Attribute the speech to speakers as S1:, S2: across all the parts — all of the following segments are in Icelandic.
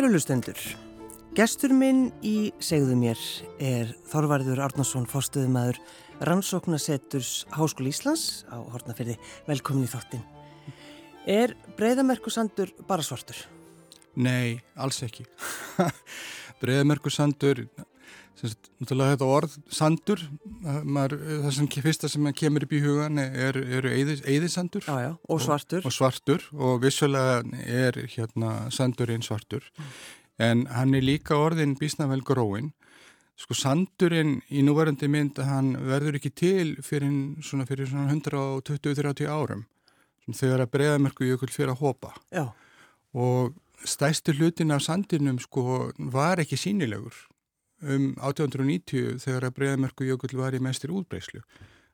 S1: Kærulustendur, gestur minn í segðu mér er Þorvarður Arnarsson, fórstuðumæður Rannsóknasetturs Háskóli Íslands á Hortnafyrði. Velkomin í þáttin. Er breyðamerkusandur bara svartur?
S2: Nei, alls ekki. breyðamerkusandur Náttúrulega þetta orð sandur, maður, það sem fyrsta sem kemur upp í hugan er, eru eðisandur
S1: já, og svartur.
S2: og, og svartur og vissulega er hérna sandurinn svartur. Mm. en hann er líka orðin bísnavel gróin sko sandurinn í núvarandi mynd hann verður ekki til fyrir svona, svona 120-30 árum þegar að breyðamörku jökul fyrir að hopa.
S1: Já.
S2: og stæstu hlutin af sandinum sko var ekki sínilegur um 1890 þegar að Breiðamerku jökull var í mestir útbreyslu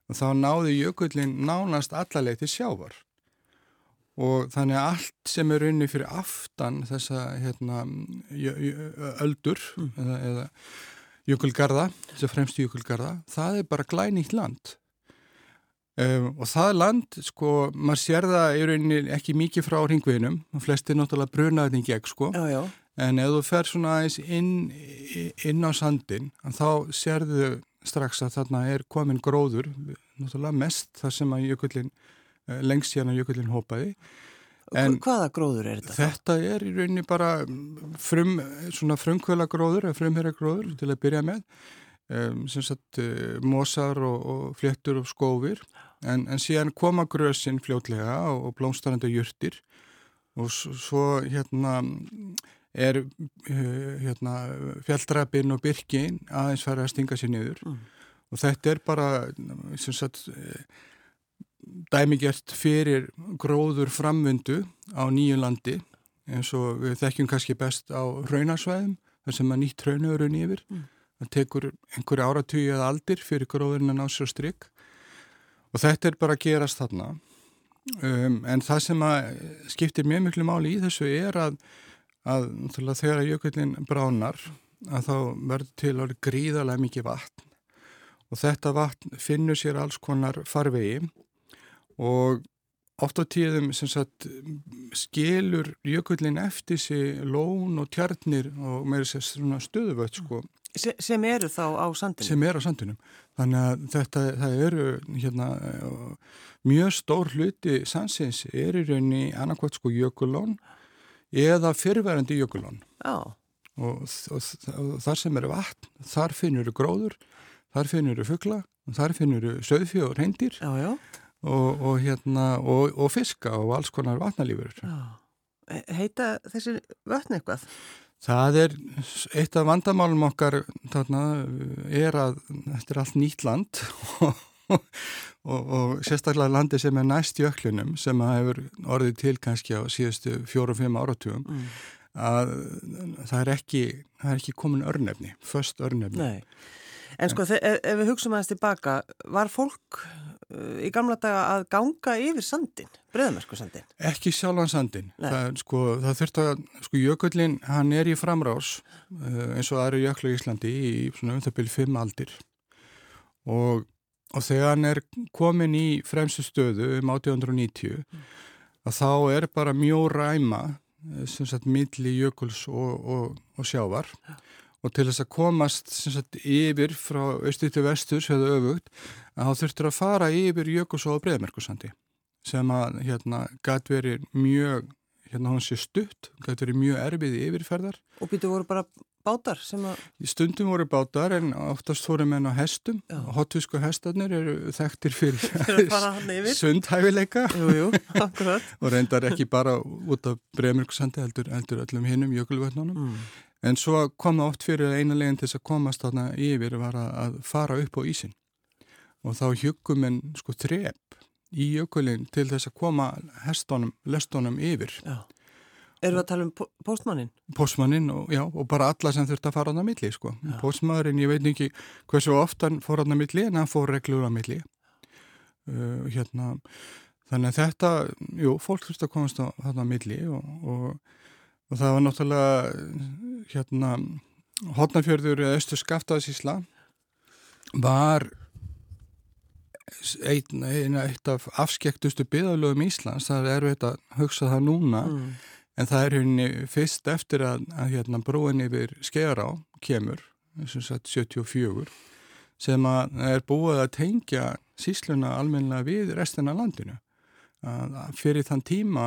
S2: og þá náði jökullin nánast allaleg til sjávar. Og þannig að allt sem er unni fyrir aftan þessa hérna, öldur mm. eða, eða jökulgarða, þess að fremst jökulgarða, það er bara glænýtt land. Um, og það land, sko, maður sér það í rauninni ekki mikið frá hringveginum, flestir náttúrulega brunaðin gegn, sko,
S1: já, já.
S2: En ef þú fer svona aðeins inn, inn á sandin, þá sérðu strax að þarna er komin gróður, náttúrulega mest þar sem að jökullin, eh, lengst hérna jökullin hópaði.
S1: En Hvaða gróður er þetta?
S2: Þetta er í rauninni bara frum, svona frumkvöla gróður, frumherra gróður til að byrja með, um, sem sagt uh, mosar og, og fléttur og skófir, en, en síðan koma grösinn fljótlega og, og blómstarandi jurtir og svo hérna er uh, hérna, fjalldrapin og byrkin aðeins fara að stinga sér niður mm. og þetta er bara sagt, dæmigert fyrir gróður framvindu á nýju landi eins og við þekkjum kannski best á raunarsvæðum þar sem að nýtt raunurun yfir mm. það tekur einhverju áratugið eða aldir fyrir gróðurinn að ná sér strikk og þetta er bara að gerast þarna um, en það sem að skiptir mjög miklu máli í þessu er að að þegar jökullin bránar að þá verður til orði gríðarlega mikið vatn og þetta vatn finnur sér alls konar farvegi og oft á tíðum sagt, skilur jökullin eftir sig lón og tjarnir og meira sér stöðuvöld sko.
S1: Se, sem eru þá á sandinum?
S2: Sem eru á sandinum. Þannig að þetta, það eru hérna, mjög stór hluti sandsins er í rauninni annarkvæmt sko jökullón eða fyrverandi jökulón
S1: og,
S2: og, og, og þar sem eru vatn þar finnur eru gróður þar finnur eru fuggla þar finnur eru söðfjö og reyndir og hérna og fiska og alls konar vatnalífur.
S1: Heita þessi vatn eitthvað?
S2: Það er eitt af vandamálum okkar þarna, er að þetta er allt nýtt land. Og og, og sérstaklega landi sem er næst jöklunum sem hefur orðið til kannski á síðustu fjóru-fimm áratugum mm. að það er ekki, það er ekki komin örnefni, först örnefni.
S1: Nei. En sko ef, ef við hugsaum aðeins tilbaka, var fólk uh, í gamla daga að ganga yfir sandin, breðamersku sandin?
S2: Ekki sjálfan sandin. Það, sko, það þurft að, sko jökullin, hann er í framrás uh, eins og aðri jöklu í Íslandi í svona um það byrju fimm aldir og og þegar hann er komin í fremstu stöðu um 1890 mm. að þá er bara mjög ræma eh, sem sagt milli jökuls og, og, og sjávar ja. og til þess að komast sem sagt yfir frá austu til vestur séðu öfugt að þá þurftur að fara yfir jökuls og breyðmerkusandi sem að hérna gæti verið mjög hérna hann sé stutt, gæti verið mjög erfið yfirferðar.
S1: Og býtu voru bara bátar sem að...
S2: Stundum voru bátar en oftast voru menn á hestum. Hotvísku hestarnir eru þekktir fyrir sundhæfileika.
S1: Jú, jú, akkurat.
S2: og reyndar ekki bara út af Bremirksandi heldur, heldur öllum hinnum jökulvötnunum. Mm. En svo kom það oft fyrir eina leginn til þess að komast þarna yfir var að fara upp á ísin. Og þá hjugum en sko þrepp í jökulinn til þess að koma hestunum, lestunum yfir.
S1: Já. Erum við að tala um postmannin?
S2: Postmannin og, já, og bara alla sem þurft að fara á það milli sko. Postmaðurinn, ég veit ekki hversu ofta hann fór á það milli en hann fór reglur á milli. Uh, hérna, þannig að þetta, jú, fólk þurft að komast á það milli og, og, og það var náttúrulega hérna, hotnafjörður eða östu skaftaðsísla var einn, eitt af afskektustu byðalögum Íslands, það er erfitt að hugsa það núna mm en það er henni fyrst eftir að, að hérna, brúin yfir Skerá kemur, sem sagt 74, sem að er búið að tengja sísluna almenna við restina landinu. Að fyrir þann tíma,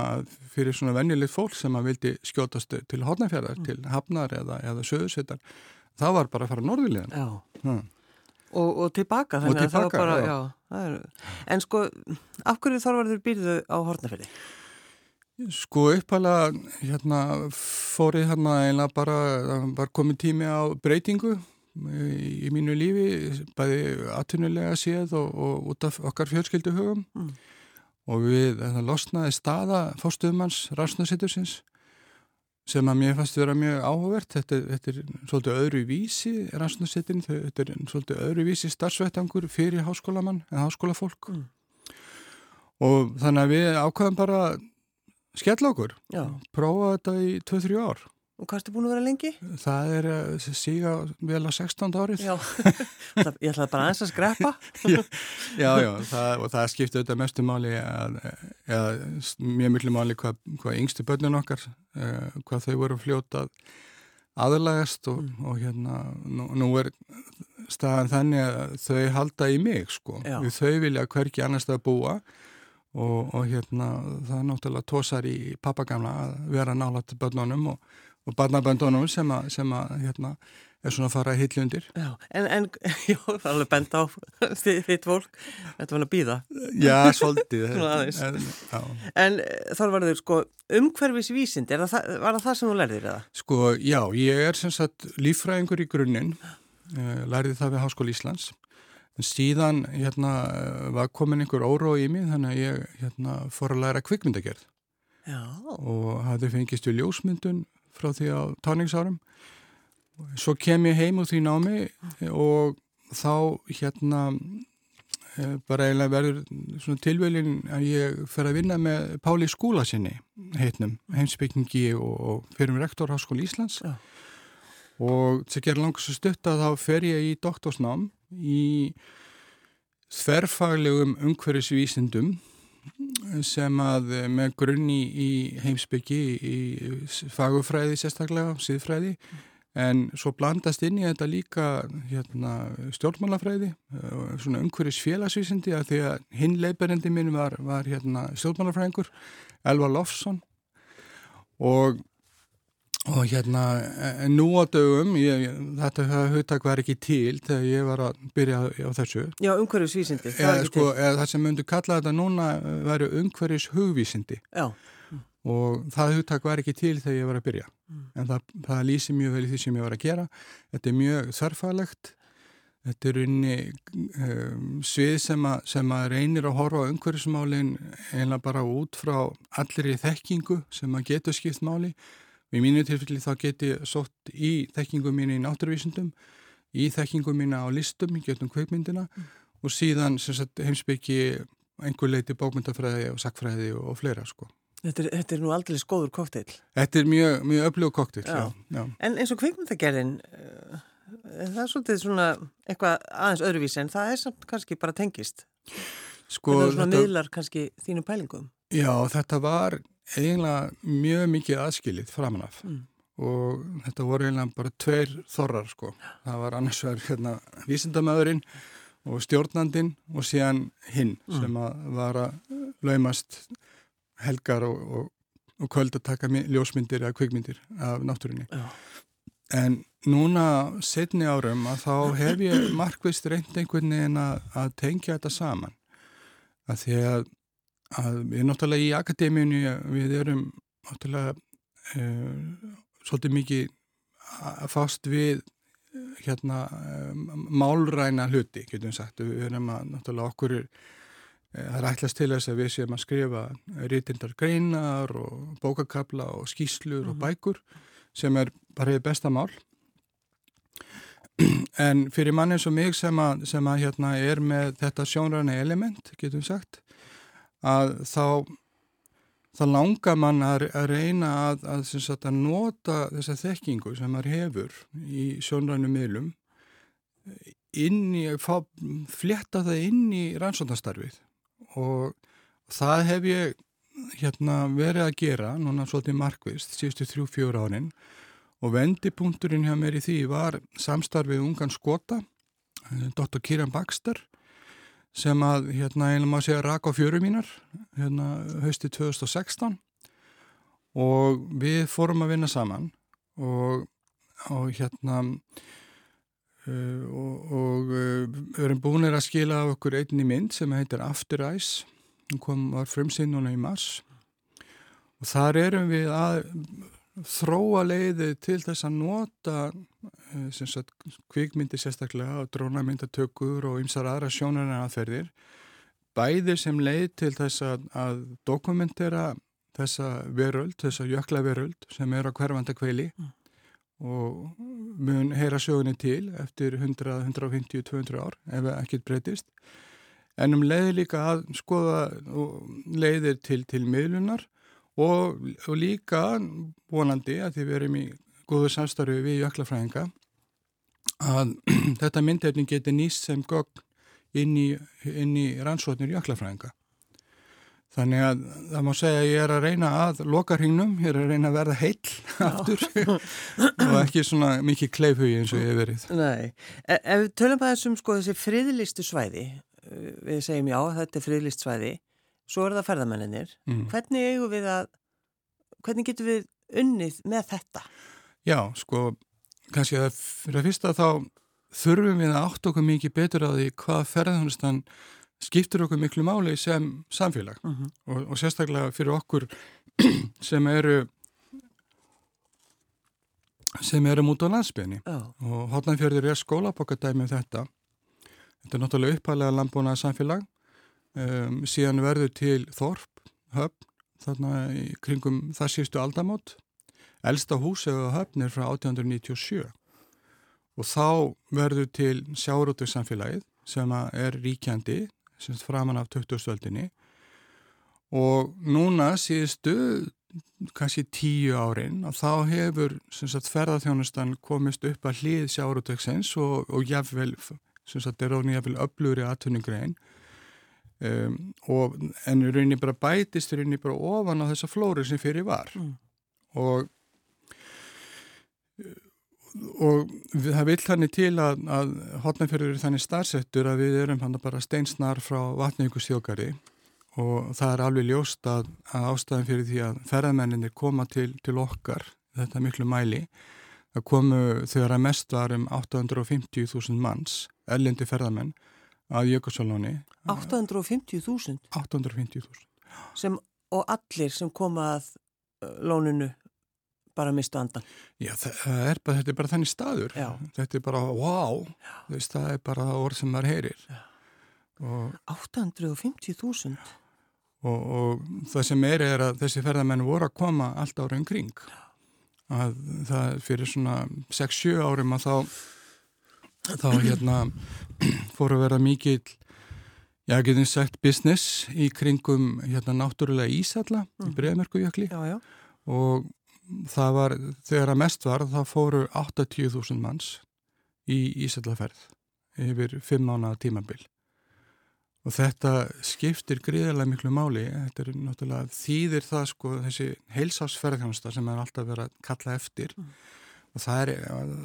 S2: fyrir svona vennilegt fólk sem að vildi skjótast til hodnafjörðar, mm. til hafnar eða, eða söðusettar, það var bara að fara norðulegan.
S1: Já. Hmm. Og, og tilbaka þannig
S2: og tilbaka,
S1: að það var bara, já. já er, en sko, af hverju þorvarður býrðu á Hortnaferði?
S2: Sko uppalega, hérna, fórið hérna eiginlega bara, var komið tími á breytingu í, í mínu lífi, bæði atvinnulega séð og, og út af okkar fjölskylduhugum mm. og við, það losnaði staða fórstuðumanns Rásnarsittursins sem að mér fannst vera mjög áhugavert þetta, þetta er svolítið öðru vísi rannsóknarsettin, þetta er svolítið öðru vísi starfsvettangur fyrir háskólamann en háskólafólk mm. og þannig að við ákvæðum bara skella okkur, Já. prófa þetta í 2-3 ár
S1: Og hvað ertu búin að vera lengi?
S2: Það er eh, síga vel á 16. árið.
S1: Já, ég ætlaði bara aðeins að skrepa.
S2: já, já, já það, og það skipti auðvitað mestu máli að, eða mjög mjög máli hvað, hvað yngstu börnun okkar, uh, hvað þau voru fljótað aðlægast og, mm. og hérna, nú, nú er staðan þannig að þau halda í mig, sko. Já. Þau vilja hverki annars það búa og, og hérna, það er náttúrulega tósar í pappagamla að vera nála til börnunum og og barnaböndunum sem að, sem að hérna, er svona að fara að hitlu undir.
S1: Já, en, en já, það er alveg bend á þitt fólk, þetta var að býða.
S2: Já, svolítið.
S1: en, en þar var þau sko umhverfisvísind, var það það sem þú lærðir eða?
S2: Sko, já, ég er sem sagt lífræðingur í grunninn, uh, lærði það við Háskóli Íslands, en síðan hérna var komin einhver óró í mig, þannig að ég hérna fór að læra kvikmyndagerð. Já. Og hafði fengist við ljósmyndun frá því á táningsárum. Svo kem ég heim úr því námi og þá hérna eh, bara eiginlega verður svona tilvelin að ég fer að vinna með Páli Skúla sinni heitnum, heimsbyggingi og, og fyrir með rektor Háskóli Íslands ja. Og það ger langast að stutta þá fer ég í doktorsnám í þverfaglegum umhverfisvísindum sem að eh, með grunni í heimsbyggi í fagufræði sérstaklega, síðfræði en svo blandast inn í þetta líka hérna, stjórnmálafræði eh, svona umhverjus félagsvísindi að því að hinn leiparendi minn var, var hérna, stjórnmálafræðingur Elvar Lofsson og og hérna nú á dögum ég, þetta hugtak var ekki til þegar ég var að byrja á þessu.
S1: Já, umhverjus vísindi
S2: eða, sko, eða það sem myndu kalla þetta núna væri umhverjus hugvísindi
S1: Já.
S2: og það hugtak var ekki til þegar ég var að byrja. Mm. en það, það lýsi mjög vel í því sem ég var að gera. Þetta er mjög þarfalegt þetta er unni um, svið sem, a, sem að reynir að horfa á umhverjusmálin einlega bara út frá allir í þekkingu sem að getur skipt máli Í mínu tilfelli þá get ég sótt í þekkingum mín í náttúruvísundum, í þekkingum mín á listum, í getum kveikmyndina mm. og síðan sagt, heimsbyggi einhver leiti bókmyndafræði og sakfræði og, og fleira sko.
S1: Þetta er, þetta er nú aldrei skóður kokteil.
S2: Þetta er mjög, mjög öflug kokteil, já. já.
S1: En eins og kveikmyndagerðin, uh, það er svolítið svona eitthvað aðeins öðruvísi en það er samt kannski bara tengist. Sko, þetta er svona miðlar kannski þínum pælingum.
S2: Já, þetta var eiginlega mjög mikið aðskilið framanaf mm. og þetta voru eiginlega bara tveir þorrar sko. Það var annars verið hérna vísindamöðurinn og stjórnandin og síðan hinn mm. sem að var að laumast helgar og, og, og kvöld að taka ljósmyndir eða kvikmyndir af náttúrinni. Já. En núna setni árum að þá hef ég markvist reynd einhvern veginn að, að tengja þetta saman. Að því að að við náttúrulega í akademíunni við erum náttúrulega uh, svolítið mikið að fást við hérna um, málræna hluti, getum sagt við erum að náttúrulega okkur er það er ætlast til þess að við séum að skrifa rítindar greinar og bókakabla og skýslur mm -hmm. og mhm. bækur sem er bara í besta mál en fyrir mann eins og mig sem að, sem að hérna er með þetta sjónræna element, getum sagt að þá þá langar mann að, að reyna að, að, sagt, að nota þessa þekkingu sem maður hefur í sjónrænum miðlum inn í, fá, fletta það inn í rannsónastarfið og það hef ég hérna, verið að gera, núna svolítið markvist, síðustu þrjú fjóra árin og vendipunkturinn hjá mér í því var samstarfið ungan skota, eh, Dr. Kieran Baxter, sem að, hérna, einlega maður segja rak á fjöru mínar, hérna, hösti 2016 og við fórum að vinna saman og, og hérna, Uh, og, og uh, erum búin að skila af okkur einni mynd sem heitir After Eyes hún kom var frumsinn núna í mars. Og þar erum við að þróa leiði til þess að nota uh, sagt, kvikmyndi sérstaklega og drónamyndatökur og ymsar aðra sjónarinn aðferðir bæðir sem leið til þess að, að dokumentera þessa veröld, þessa jökla veröld sem er á hverfanda kveili mm. og mun heyra sögunni til eftir 100, 150, 200 ár ef ekkert breytist. En um leiði líka að skoða leiðir til, til miðlunar og, og líka vonandi að því við erum í góðu samstarfi við jöklafræðinga að þetta myndefning geti nýst sem gogg inn í, í rannsóknir jöklafræðinga. Þannig að það má segja að ég er að reyna að loka hringnum, ég er að reyna að verða heill aftur. Og ekki svona mikið kleifhugi eins og ég hef verið.
S1: Nei, e, ef við tölum að þessum sko þessi friðlistu svæði, uh, við segjum já þetta er friðlist svæði, svo er það ferðamenninir, mm. hvernig eigum við að, hvernig getum við unnið með þetta?
S2: Já, sko, kannski að fyrir að fyrsta þá þurfum við að átt okkur mikið betur á því hvað ferðarhunistan skiptir okkur miklu máli sem samfélag mhm. -huh. og, og sérstaklega fyrir okkur sem eru sem eru mútið á landsbygni oh. og Hotnafjörður er skólabokadæmi um þetta þetta er náttúrulega upphæðlega landbúnað samfélag um, síðan verður til Þorp, höfn þarna kringum það sístu aldamót. Elsta hús eða höfn er frá 1897 og þá verður til sjárótið samfélagið sem er ríkjandi semst framan af 2000-öldinni og núna síðustu kannski tíu árin og þá hefur sagt, ferðarþjónustan komist upp að hlið sjárutöksins og, og jáfnvel, sem sagt, er ofni jáfnvel öflugri aðtuningrein um, og en rauninni bara bætist rauninni bara ofan á þessa flóri sem fyrir var mm. og og það vil þannig til að, að hotnafjörður er þannig starfsettur að við erum hann bara steinsnar frá vatnaukusþjókari og það er alveg ljóst að, að ástæðan fyrir því að ferðamenninir koma til, til okkar, þetta miklu mæli það komu þegar að mest var um 850.000 manns ellendi ferðamenn að Jökulsálóni
S1: 850.000?
S2: 850.000
S1: og allir sem koma að lóninu bara mistu andan.
S2: Já, er bara, þetta er bara þannig staður. Já. Þetta er bara, wow, veist, það er bara orð sem maður heyrir.
S1: 850.000?
S2: Og, og það sem er er að þessi ferðamenn voru að koma allt ára umkring. Að það fyrir svona 6-7 árum að þá, þá hérna fóru að vera mikill Já, getum sagt business í kringum hérna náttúrulega Ísalla mm. í Breðmerkujökli og það var, þegar að mest var þá fóru 80.000 manns í Ísallaferð yfir 5 mánuða tímabil. Og þetta skiptir gríðarlega miklu máli, þetta er náttúrulega þýðir það sko þessi heilsásferðhjónsta sem er alltaf verið að kalla eftir. Mm. Og það er,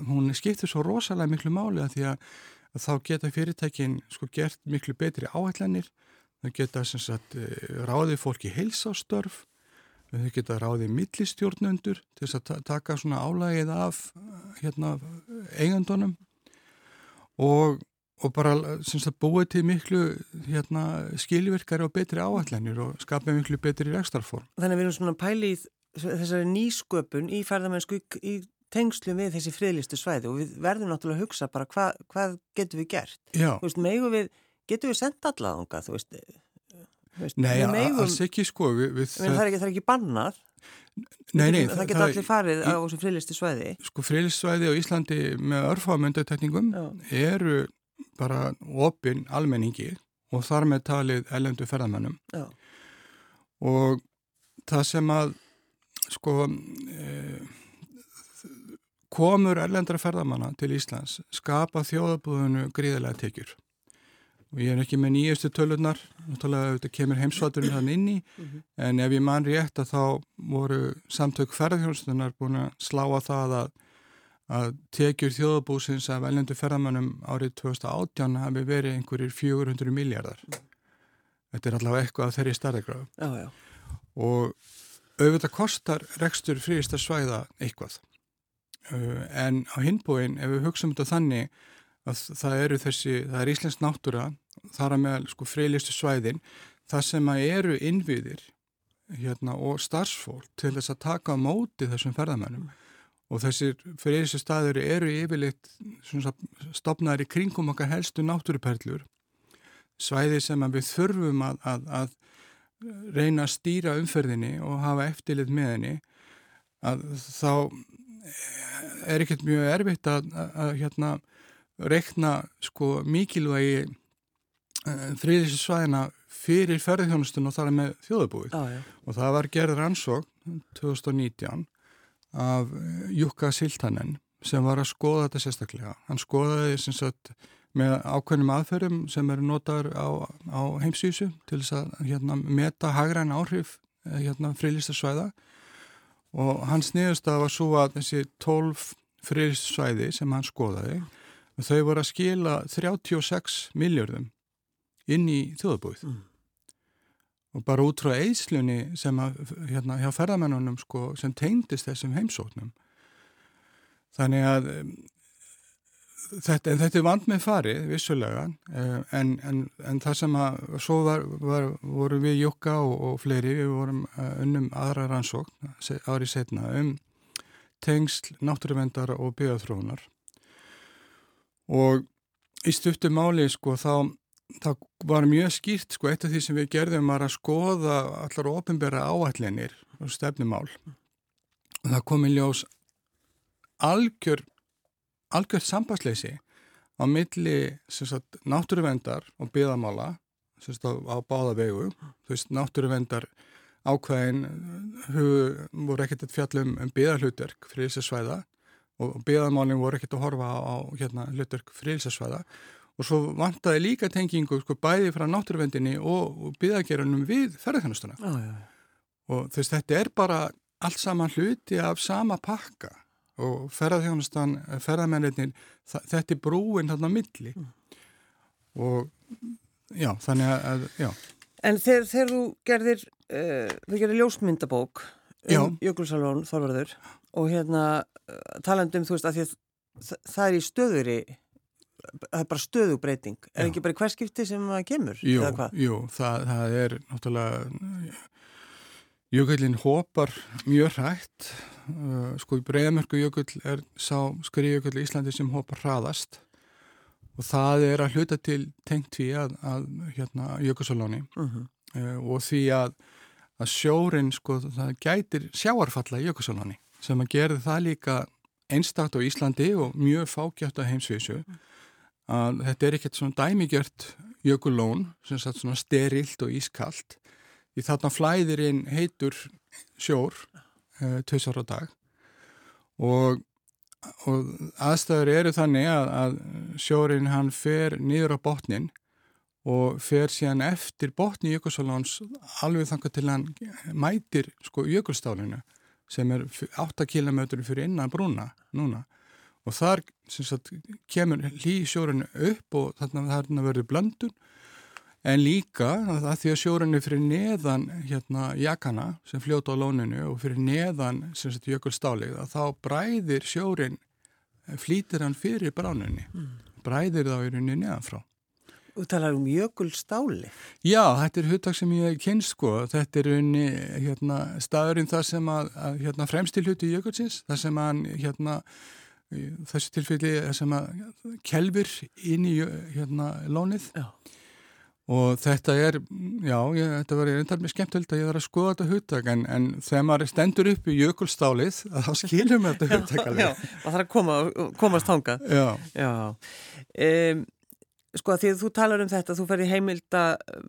S2: hún skiptir svo rosalega miklu máli að því að, að þá geta fyrirtækin sko gert miklu betri áhællanir, þau geta sem sagt eh, ráðið fólki heilsásstörf Þau geta ráðið millistjórnundur til þess að taka svona álægið af hérna, eigandunum og, og bara sagt, búið til miklu hérna, skilvirkari og betri áallanir og skapja miklu betri rekstarform.
S1: Þannig að við erum svona pælið þessari nýsköpun í færðamennsku í tengslu við þessi friðlistu svæði og við verðum náttúrulega að hugsa bara hva, hvað getum við gert?
S2: Já.
S1: Þú veist, megu við, getum við senda allavega, þú veist,
S2: Veist, nei, alls ekki sko við, við
S1: það, er ekki, það er ekki bannað.
S2: Nei, nei,
S1: það geta allir farið á þessu frilisti svæði.
S2: Sko frilisti svæði á Íslandi með örfámyndatekningum eru bara opinn almenningi og þar með talið ellendu ferðamennum og það sem að sko eh, komur ellendra ferðamanna til Íslands skapa þjóðabúðinu gríðilega tekjur. Og ég er ekki með nýjustu tölunar náttúrulega kemur heimsvaturinn þann inn í mm -hmm. en ef ég man rétt að þá voru samtök ferðarhjóðstunnar búin að slá að það að, að tekjur þjóðabúsins af veljendu ferðarmannum árið 2018 hafi verið einhverjir 400 miljardar þetta er allavega eitthvað af þeirri starðegráðu og auðvitað kostar rekstur frísta svæða eitthvað en á hinbúin ef við hugsaum þetta þannig að það eru þessi, það er Íslands náttúra þar að með sko freylistu svæðin það sem að eru innviðir hérna og starfsfólk til þess að taka á móti þessum ferðamennum og þessir freylistu staður eru yfirleitt stopnaður í kringum okkar helstu náttúruperlur. Svæði sem við þurfum að, að, að reyna að stýra umferðinni og hafa eftirlit með henni. Að þá er ekkert mjög erfitt að, að hérna reikna sko mikilvægi uh, eh, fyrir ferðarþjónustun og þar er með þjóðabúið ah, og það var gerð rannsók 2019 af Jukka Siltanen sem var að skoða þetta sérstaklega. Hann skoðaði sem sagt með ákveðnum aðferðum sem eru notaður á, á heimsýsu til þess að hérna, meta hagræn áhrif eh, hérna, friðlistasvæða og hans niðurst að var svo að þessi 12 friðlistasvæði sem hann skoðaði þau voru að skila 36 miljardum inn í þjóðabúið mm. og bara út frá eislunni sem að hérna hjá ferðamennunum sko sem tengdist þessum heimsóknum þannig að þetta, þetta er vand með farið vissulega uh, en, en, en það sem að svo var, var, voru við Jukka og, og fleiri við vorum uh, unnum aðra rannsókn árið setna um tengsl náttúruvendar og byggjathrónar og í stuttu máli sko þá það var mjög skýrt sko eitt af því sem við gerðum var að skoða allar ofinbæra áallinir og stefnumál. Og það kom í ljós algjör algjört sambandsleysi á milli sagt, náttúruvendar og byðamála sagt, á, á báða vegu. Þú veist náttúruvendar ákveðin voru ekkert fjallum um byðarhlutverk fyrir þessu svæða og beðamálinn voru ekkert að horfa á, hérna, hlutverk frilsasvæða og svo vantaði líka tengingu sko, bæði frá náttúruvendinni og, og beðagerunum við ferðarþjónustuna og þess þetta er bara allt saman hluti af sama pakka og ferðarþjónustan ferðarmenninir, þetta er brúin þarna milli mm. og já, þannig að já.
S1: En þegar, þegar þú gerðir uh, þú gerðir ljósmyndabók um Jökulsalón Þorvarður og hérna eh, talandum þú veist að, að það er í stöðuri það er bara stöðugbreyting er Já. ekki bara hver skipti sem kemur?
S2: Jú, jú það, það er náttúrulega Jökullin hopar mjög hrætt uh, sko í Breiðamörku jökull er sá skriðjökull í Íslandi sem hopar hraðast. Og það er að hluta til tengt því að, að hérna, jökulsalóni uh -huh. uh, og því að að sjórin sko það gætir sjáarfalla í jökulsalóni sem að gerði það líka einstakta á Íslandi og mjög fákjátt á heimsvísu. Að þetta er ekkert svona dæmigjört jökulón sem satt svona sterilt og ískallt því þarna flæðir inn heitur sjór uh, tveisar á dag. Og, og aðstæður eru þannig að, að sjórin hann fer niður á botnin og fer síðan eftir botni jökulsálóns alveg þanga til hann mætir sko jökulstálinu sem er 8 km fyrir innan brúna núna. Og þar sagt, kemur hlýsjórinu upp og þarna verður blöndun en líka að því að sjórinu fyrir neðan hérna jakana sem fljóta á lóninu og fyrir neðan sagt, jökulstálið að þá bræðir sjórin flýtir hann fyrir bránunni mm. bræðir þá í rauninni neðanfrá
S1: Þú talar um jökulstáli?
S2: Já, þetta er huttak sem ég kynst sko. Þetta er unni hérna, staðurinn það sem að, að hérna, fremstil huti jökulsins, það sem að hérna, þessu tilfelli sem að kelfur inn í hérna, lónið. Já. Og þetta er, já, ég, þetta var einnig mjög skemmtilegt að ég var að skoða þetta huttak en, en þegar maður stendur upp í jökulstálið þá skilum við þetta huttak alveg.
S1: Já, það þarf að koma, komast hanga.
S2: Já.
S1: Já. Um, Sko að því að þú talar um þetta, þú ferði heimilda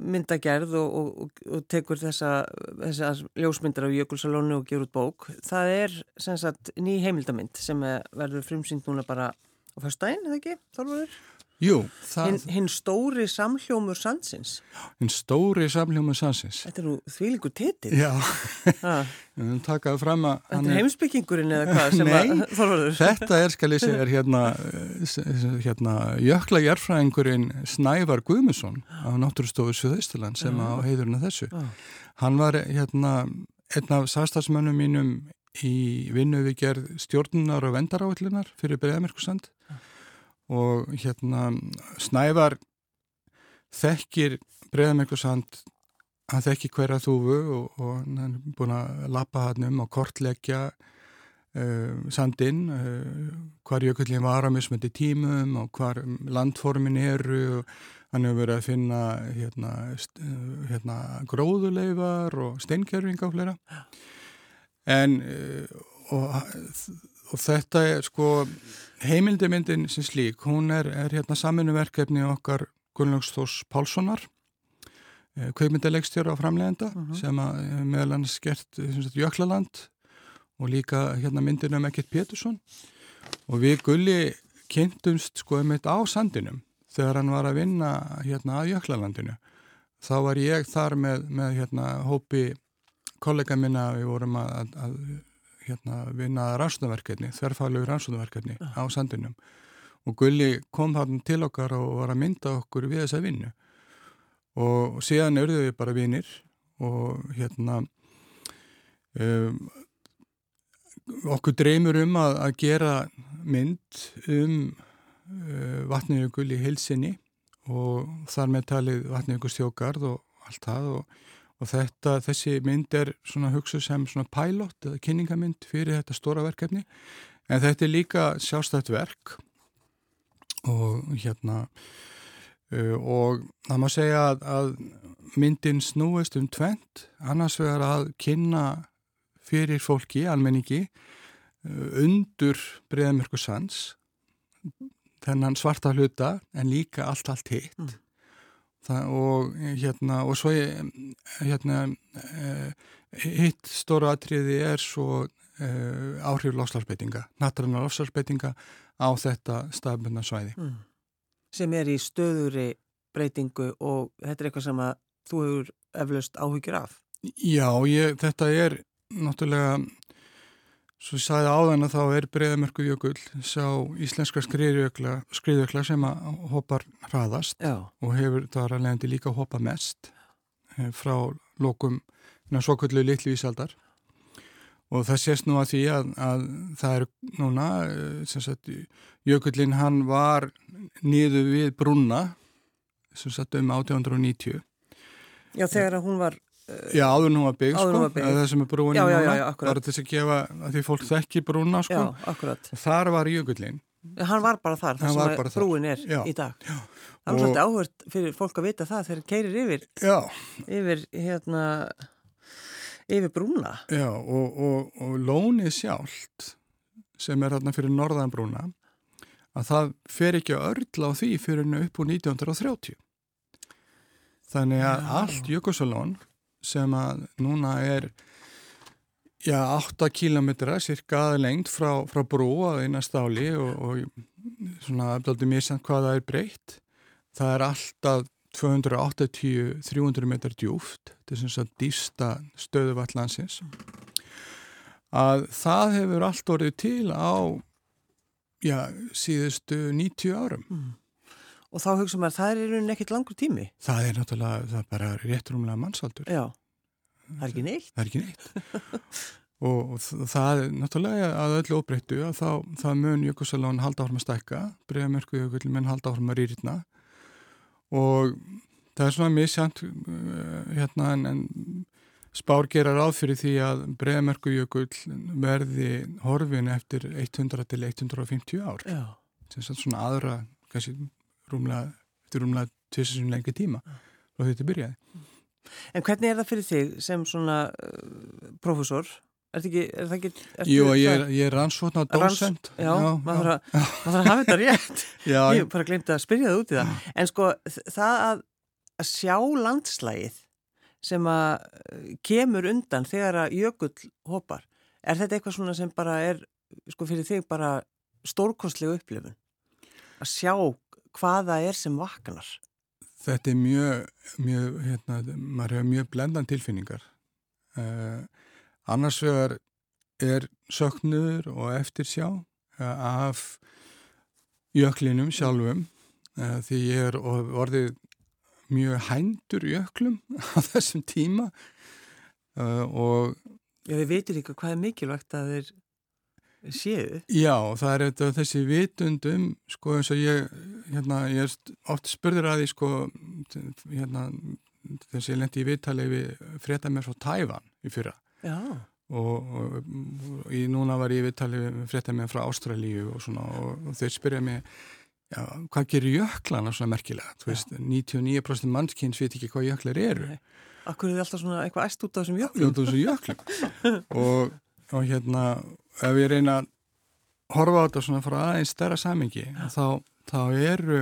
S1: myndagerð og, og, og tekur þessa, þessa ljósmyndar af Jökulsalónu og gerur út bók. Það er sem sagt ný heimildamind sem verður frumsynd núna bara á fyrstægin, eða ekki, Þorvarður?
S2: Jú,
S1: það... Hinn hin stóri samhljómur sandsins?
S2: Hinn stóri samhljómur sandsins.
S1: Þetta er nú þvílingur titill.
S2: Já, við takaðum fram að...
S1: Þetta er heimsbyggingurinn eða hvað sem
S2: Nei, að þorvarður? þetta er, skal ég segja, er hérna, hérna jökla jærfræðingurinn Snævar Guðmusson á Náttúrustofu Suðaustaland sem á heiðurinn af þessu. Hann var hérna einn af sastafsmönnum mínum í vinnu við gerð stjórnunar og vendaráallunar fyrir Breiðamerkusand og hérna Snævar þekkir Breiðamerkusand hann þekkir hverja þúfu og, og hann er búin að lappa hann um og kortleggja uh, sandinn uh, hvar jökullin var að mismöndi tímum og hvar landformin eru og hann hefur verið að finna hérna, uh, hérna gróðuleifar og steinkerfing á flera en uh, og, og þetta er sko heimildimindin sem slík, hún er, er hérna saminuverkefni okkar Gunnlaugs Þós Pálssonar uh, kveikmyndalegstjóra á framlegenda uh mhm. -huh. sem eh, meðal hann skert sagt, Jöklaland og líka hérna myndinu um Ekkert Pétursson og við gulli kynntumst sko um eitt á sandinum þegar hann var að vinna hérna að Jöklalandinu þá var ég þar með, með hérna hópi kollega minna við vorum að, að hérna, vinna rannsóðverkefni, þverfælegu rannsóðverkefni uh. á sandinum og Gulli kom hann til okkar og var að mynda okkur við þessa vinnu og síðan auðvitað við bara vinnir og hérna um, okkur dreymur um að, að gera mynd um uh, vatniðjökul í heilsinni og þar með talið vatniðjökul stjókarð og allt það og og þetta, þessi mynd er svona hugsuð sem svona pilot eða kynningamind fyrir þetta stóra verkefni. En þetta er líka sjálfstætt verk. Og hérna uh, og það má segja að, að myndin snúist um tvent annars vegar að kynna fyrir fólki, almenningi uh, undur breyðamörku sans þennan svarta hluta en líka allt allt hitt. Mm. Það, og hérna og svo hérna eh, hitt stóru atriði er svo eh, áhrif lofslagsbeitinga natúruna lofslagsbeitinga á þetta stafbundna svæði mm.
S1: sem er í stöðuri breytingu og þetta er eitthvað sem að þú hefur eflaust áhyggjur af
S2: Já, ég, þetta er náttúrulega Svo ég sagði áðan að þá er breyðamörku jökull sá íslenska skriðjökla sem að hoppar hraðast Já. og hefur þar að leiðandi líka að hoppa mest eh, frá lokum svo kvöldu litlu ísaldar og það sést nú að því að, að það er núna eh, sagt, jökullin hann var nýðu við brunna sem sagt um 1890
S1: Já þegar hún var
S2: Já, áður nú að byggja sko, það sem er brúin í núna, bara til þess að gefa að því fólk þekki brúna sko, já, þar var jökullin.
S1: Hann var bara þar, þar sem að brúin er já, í dag. Já. Það er svolítið áhört fyrir fólk að vita það þegar keirir yfir, yfir, hérna, yfir brúna.
S2: Já, og, og, og lónið sjálft sem er hérna fyrir norðan brúna, að það fer ekki að örla á því fyrir upp úr 1930. Þannig að allt jökulsalón sem að núna er já, 8 kilometra cirka lengt frá, frá brú að eina stáli og, og svona eftir mér samt hvað það er breytt. Það er alltaf 280-300 metrar djúft þetta er svona svo dýsta stöðu vallansins að það hefur allt orðið til á já, síðustu 90 árum. Mm.
S1: Og þá hugsa maður, það er rauninni ekkit langur tími?
S2: Það er náttúrulega, það er bara réttrumlega mannsaldur.
S1: Já, það er ekki neitt.
S2: Það er ekki neitt. og, og það er náttúrulega að öllu óbreyttu að þá, það mun Jökulsalón halda að stækka, bregðamörku Jökull mun halda áfram að rýrna og það er svona misjant uh, hérna en, en spár gera ráð fyrir því að bregðamörku Jökull verði horfin eftir 100 til 150 ár. Já. Svona aðra, kannski rúmlega, eftir rúmlega tvisum lengi tíma frá þetta byrjaði.
S1: En hvernig er það fyrir þig sem svona uh, profesor? Er það ekki... Er það ekki
S2: Jú, ég er, ég er rannsvotna dósend.
S1: Já, já, maður þarf að hafa þetta rétt. já, ég bara glemt að spyrja það út í það. En sko, það að, að sjá landslægið sem að uh, kemur undan þegar að jökull hopar, er þetta eitthvað svona sem bara er, sko, fyrir þig bara stórkostlega upplifun? Að sjá hvaða er sem vaknar?
S2: Þetta er mjög, mjög hérna, maður hefur mjög blendan tilfinningar. Uh, annars vegar er söknuður og eftirsjá uh, af jöklinum sjálfum uh, því ég er orðið mjög hændur jöklum á þessum tíma og
S1: Já, við veitum líka hvað er mikilvægt að þeir séu.
S2: Já, það er þetta, þessi vitundum, sko eins og ég, hérna, ég er oft spurður að því, sko, hérna, þess að ég lendi í viðtalið við frétta mér frá Tævan í fyrra.
S1: Já.
S2: Og, og, og í núna var ég viðtalið við frétta mér frá Ástralíu og svona og, og þau spyrja mér, já, hvað gerir jöklana svona merkilega? Þú veist, 99% mannskynns veit ekki hvað jöklar eru. Nei.
S1: Akkur er þið alltaf svona eitthvað æst út af þessum jöklum?
S2: Út af þessum jöklum. og, og hérna, ef ég reyna að horfa á þetta svona frá aðeins stærra samingi, ja. þá, þá eru,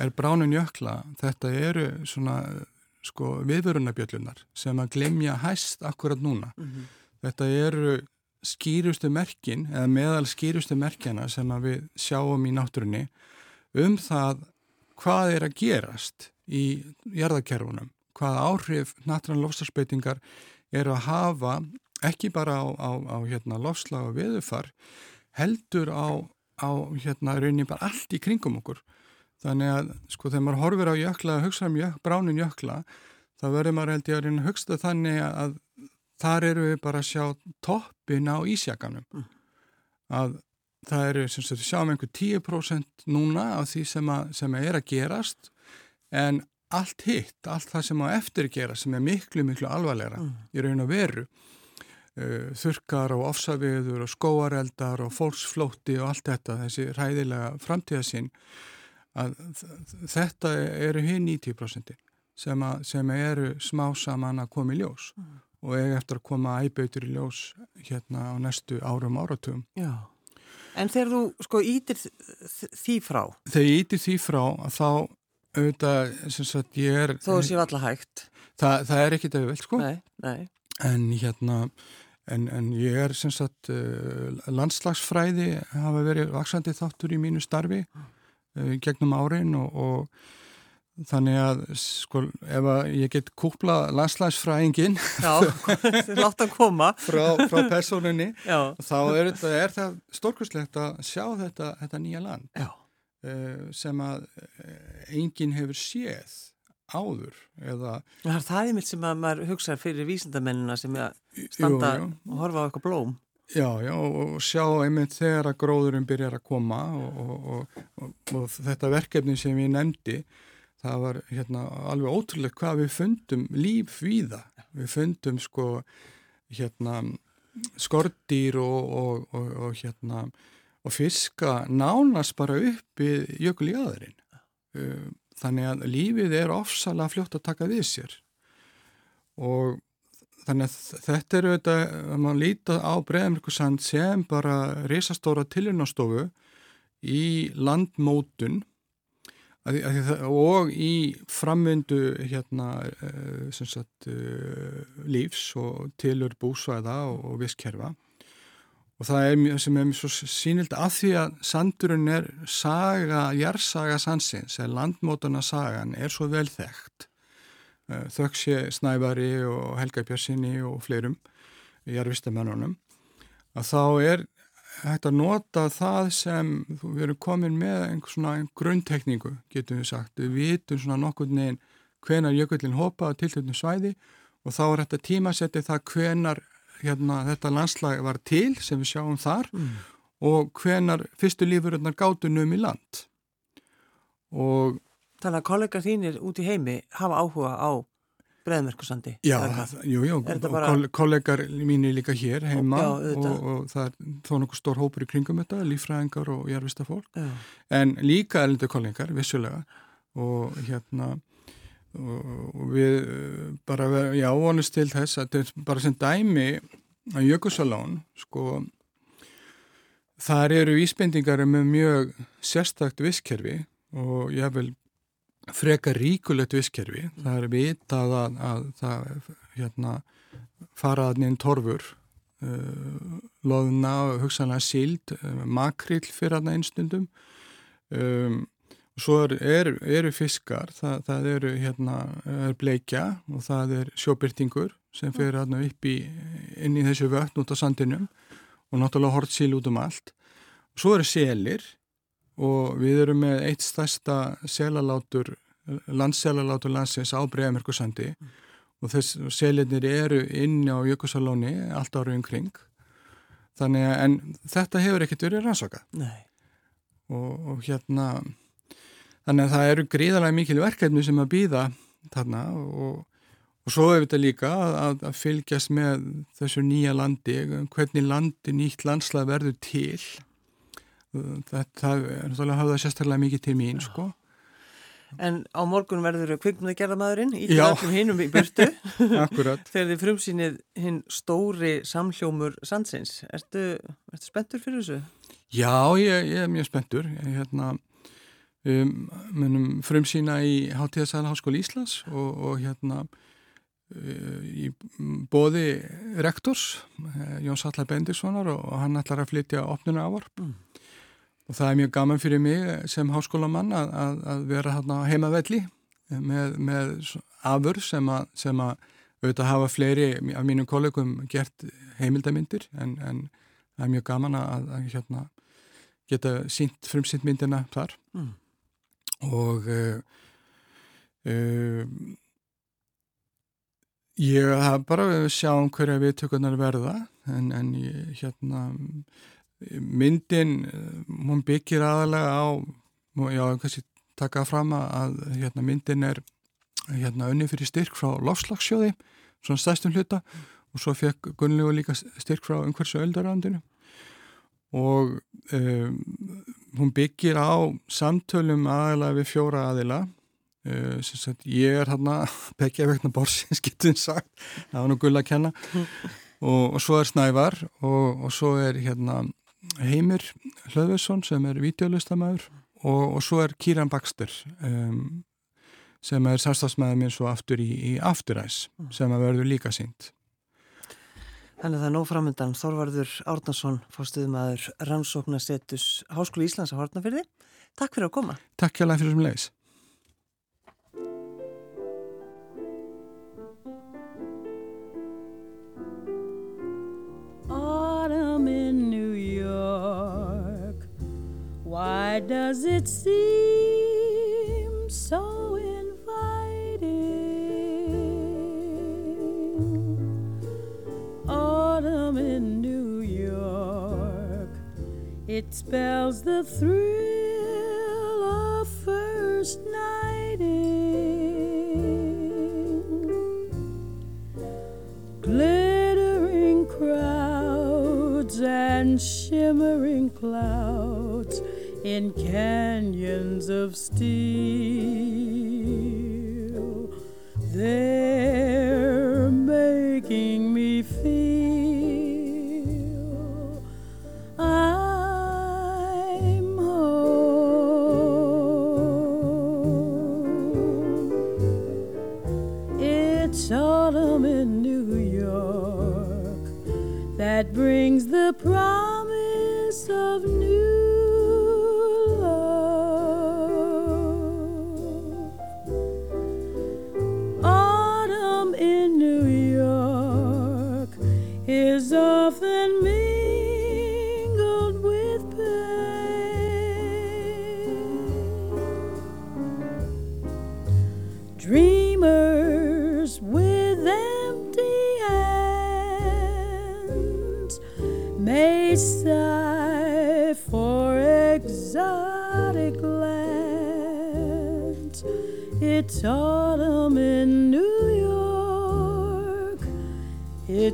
S2: er bránun jökla, þetta eru svona, sko, viðvörunabjöllunar sem að glemja hæst akkurat núna. Mm -hmm. Þetta eru skýrustu merkin, eða meðal skýrustu merkjana sem að við sjáum í náttúrunni um það hvað er að gerast í jarðakerfunum hvaða áhrif náttúrann lofslagsbeitingar eru að hafa ekki bara á, á, á hérna, lofslag og veðufar heldur á, á hérna, raunin bara allt í kringum okkur. Þannig að sko þegar maður horfir á jökla, hugsa um jök, bránin jökla, þá verður maður held ég að reyna hugsta þannig að þar eru við bara að sjá toppin á ísjakanum. Mm. Að það eru, sem við sjáum einhver 10% núna af því sem, að, sem að er að gerast en allt hitt, allt það sem á eftir gera sem er miklu, miklu alvarlegra mm. í raun og veru þurkar og ofsaviður og skóareldar og fólksflótti og allt þetta, þessi ræðilega framtíðasinn að þetta eru hinn 90% sem, að, sem eru smá saman að koma í ljós mm. og eiga eftir að koma æbautur í ljós hérna á næstu árum áratugum.
S1: Já. En þegar þú sko ítir því frá?
S2: Þegar ég ítir því frá þá auðvitað, sem sagt, ég er...
S1: Þó séu alla hægt.
S2: Það, það er ekkit auðvöld, sko.
S1: Nei, nei.
S2: En hérna, en, en ég er, sem sagt, uh, landslagsfræði hafa verið vaksandi þáttur í mínu starfi uh, gegnum árin og, og þannig að, sko, ef að ég get kúpla landslagsfræðingin frá, frá personinni, Já. þá er, er það stórkustlegt að sjá þetta, þetta nýja land.
S1: Já.
S2: Eh, sem að eh, enginn hefur séð áður eða...
S1: Það er það einmitt sem að maður hugsa fyrir vísindamennina sem að standa jú, jú. og horfa á eitthvað blóm.
S2: Já, já, og sjá einmitt þegar að gróðurinn byrjar að koma og, og, og, og þetta verkefni sem ég nefndi, það var hérna alveg ótrúlega hvað við fundum líf við það. Við fundum sko hérna skortýr og hérna og fiska nánast bara upp í jökul í aðurinn. Þannig að lífið er ofsalega fljótt að taka við sér. Og þannig að þetta er auðvitað að maður líta á Breðamirkusand sem bara risastóra tilunastofu í landmótun að, að, og í framvindu hérna, uh, sagt, uh, lífs og tilur búsvæða og, og visskerfa og það er mjög sem er mjög svo sínild að því að sandurinn er saga, jærsaga sansins eða landmótana sagan er svo vel þekkt. Eh, þöggsje Snævari og Helga Björnssoni og fleirum í jarvistamennunum að þá er hægt að nota það sem við erum komin með einhvern svona grunntekningu getum við sagt, við vitum svona nokkur neginn hvenar jökullin hopaði til þetta svæði og þá er þetta tímasetti það hvenar hérna, þetta landslag var til sem við sjáum þar mm. og hvenar fyrstu lífuröndar gátu num í land og
S1: Þannig að kollegar þínir út í heimi hafa áhuga á breðmerkusandi
S2: Já, jú, jú, bara... kollegar mínir líka hér heima já, og, og það er þó nokkuð stór hópur í kringum þetta, lífræðingar og jarfista fólk já. en líka erlendu kollegar, vissulega og hérna og við eh, bara, já, vonast til þess að þetta er bara sem dæmi að Jökulsalón, sko þar eru íspendingar með mjög sérstakt visskerfi og ég vil freka ríkulegt visskerfi það er vitað að, að það hérna faraðnin torfur uh, loðna hugsanlega síld uh, makrill fyrir aðna einstundum. Um, Svo eru er, er fiskar, það, það eru hérna, er bleikja og það er sjóbyrtingur sem fyrir hérna upp í, inn í þessu vötn út á sandinum og náttúrulega hortsíl út um allt. Svo eru selir og við erum með eitt stærsta selalátur, landselalátur landsins á Breiðamerkursandi mm. og þess selinir eru inn á Jökulsalóni allt ára umkring. Þannig að þetta hefur ekkert verið rannsaka.
S1: Nei.
S2: Og, og hérna Þannig að það eru gríðarlega mikil verkefni sem að býða þarna og, og svo er þetta líka að, að fylgjast með þessu nýja landi, hvernig landi nýtt landslag verður til. Þetta er náttúrulega að hafa það sérstaklega mikið til mín, sko.
S1: En á morgun verður kviknuði gerðamæðurinn í allum hinnum í byrtu þegar þið frumsýnið hinn stóri samhljómur Sandsins. Ertu, ertu spenntur fyrir þessu?
S2: Já, ég, ég er mjög spenntur. Ég, hérna, um, munum frumsýna í Háttíðasæla Háskóli Íslands og, og hérna uh, í bóði rektors uh, Jón Sallar Bendissonar og, og hann ætlar að flytja opnuna ávarp mm. og það er mjög gaman fyrir mig sem háskólamann að, að, að vera hérna heimavelli með, með afur sem að, sem að auðvitað hafa fleiri af mínum kollegum gert heimildamindir en, en það er mjög gaman að, að hérna, geta sínt frumsýnt myndina þar. Mm og uh, ég haf bara sjáum hverja viðtökunar verða en, en hérna myndin hún byggir aðalega á já, kannski taka fram að hérna, myndin er hérna unni fyrir styrk frá lofslagsjóði svona stæstum hluta og svo fekk Gunnlegu líka styrk frá umhversu öldarandinu og um, hún byggir á samtölum aðalega við fjóra aðila. Uh, sagt, ég er hérna Pekja vegna borsins getur sagt. Það var nú gull að kenna. Og, og svo er Snævar og, og svo er hérna Heimir Hlöðvesson sem er videolustamæður og, og svo er Kíran Baxter um, sem er sérstafsmæður minn svo aftur í, í Afturæs sem að verður líka sínt
S1: Þannig að það er nóg framöndan Þorvarður Árnason, fórstuðumæður Rannsóknasetus Háskólu Íslands á Hortnafyrði. Takk fyrir að koma.
S2: Takk hjá það fyrir sem leiðis.
S3: Autumn in New York Why does it seem so It spells the thrill of first nighting. Glittering crowds and shimmering clouds in canyons of steel. They're making me that brings the promise of new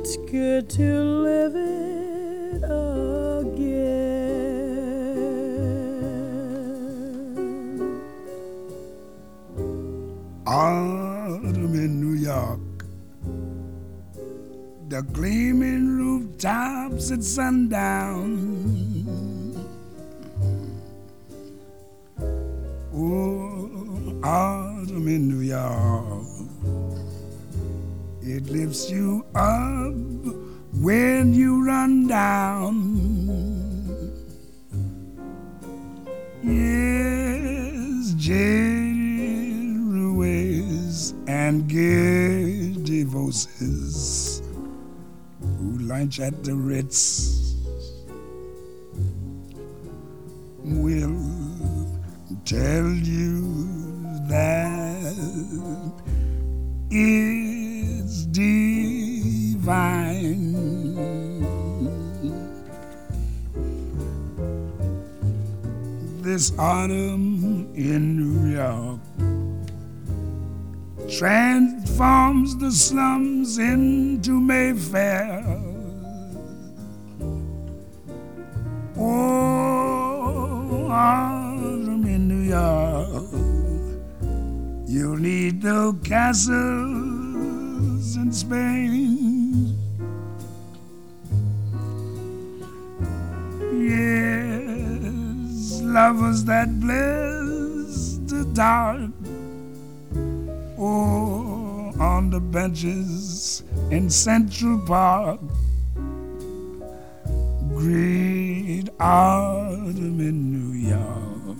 S3: It's good to live it again.
S4: Autumn in New York. The gleaming rooftops at sundown. Lifts you up when you run down. Yes, jaded ways and gay divorces who lunch at the Ritz will tell you that it's This autumn in New York transforms the slums into Mayfair. Oh, autumn in New York, you'll need no castles in Spain. Lovers that bless the dark Oh, on the benches in Central Park. Great autumn in New York.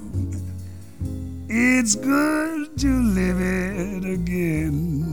S4: It's good to live it again.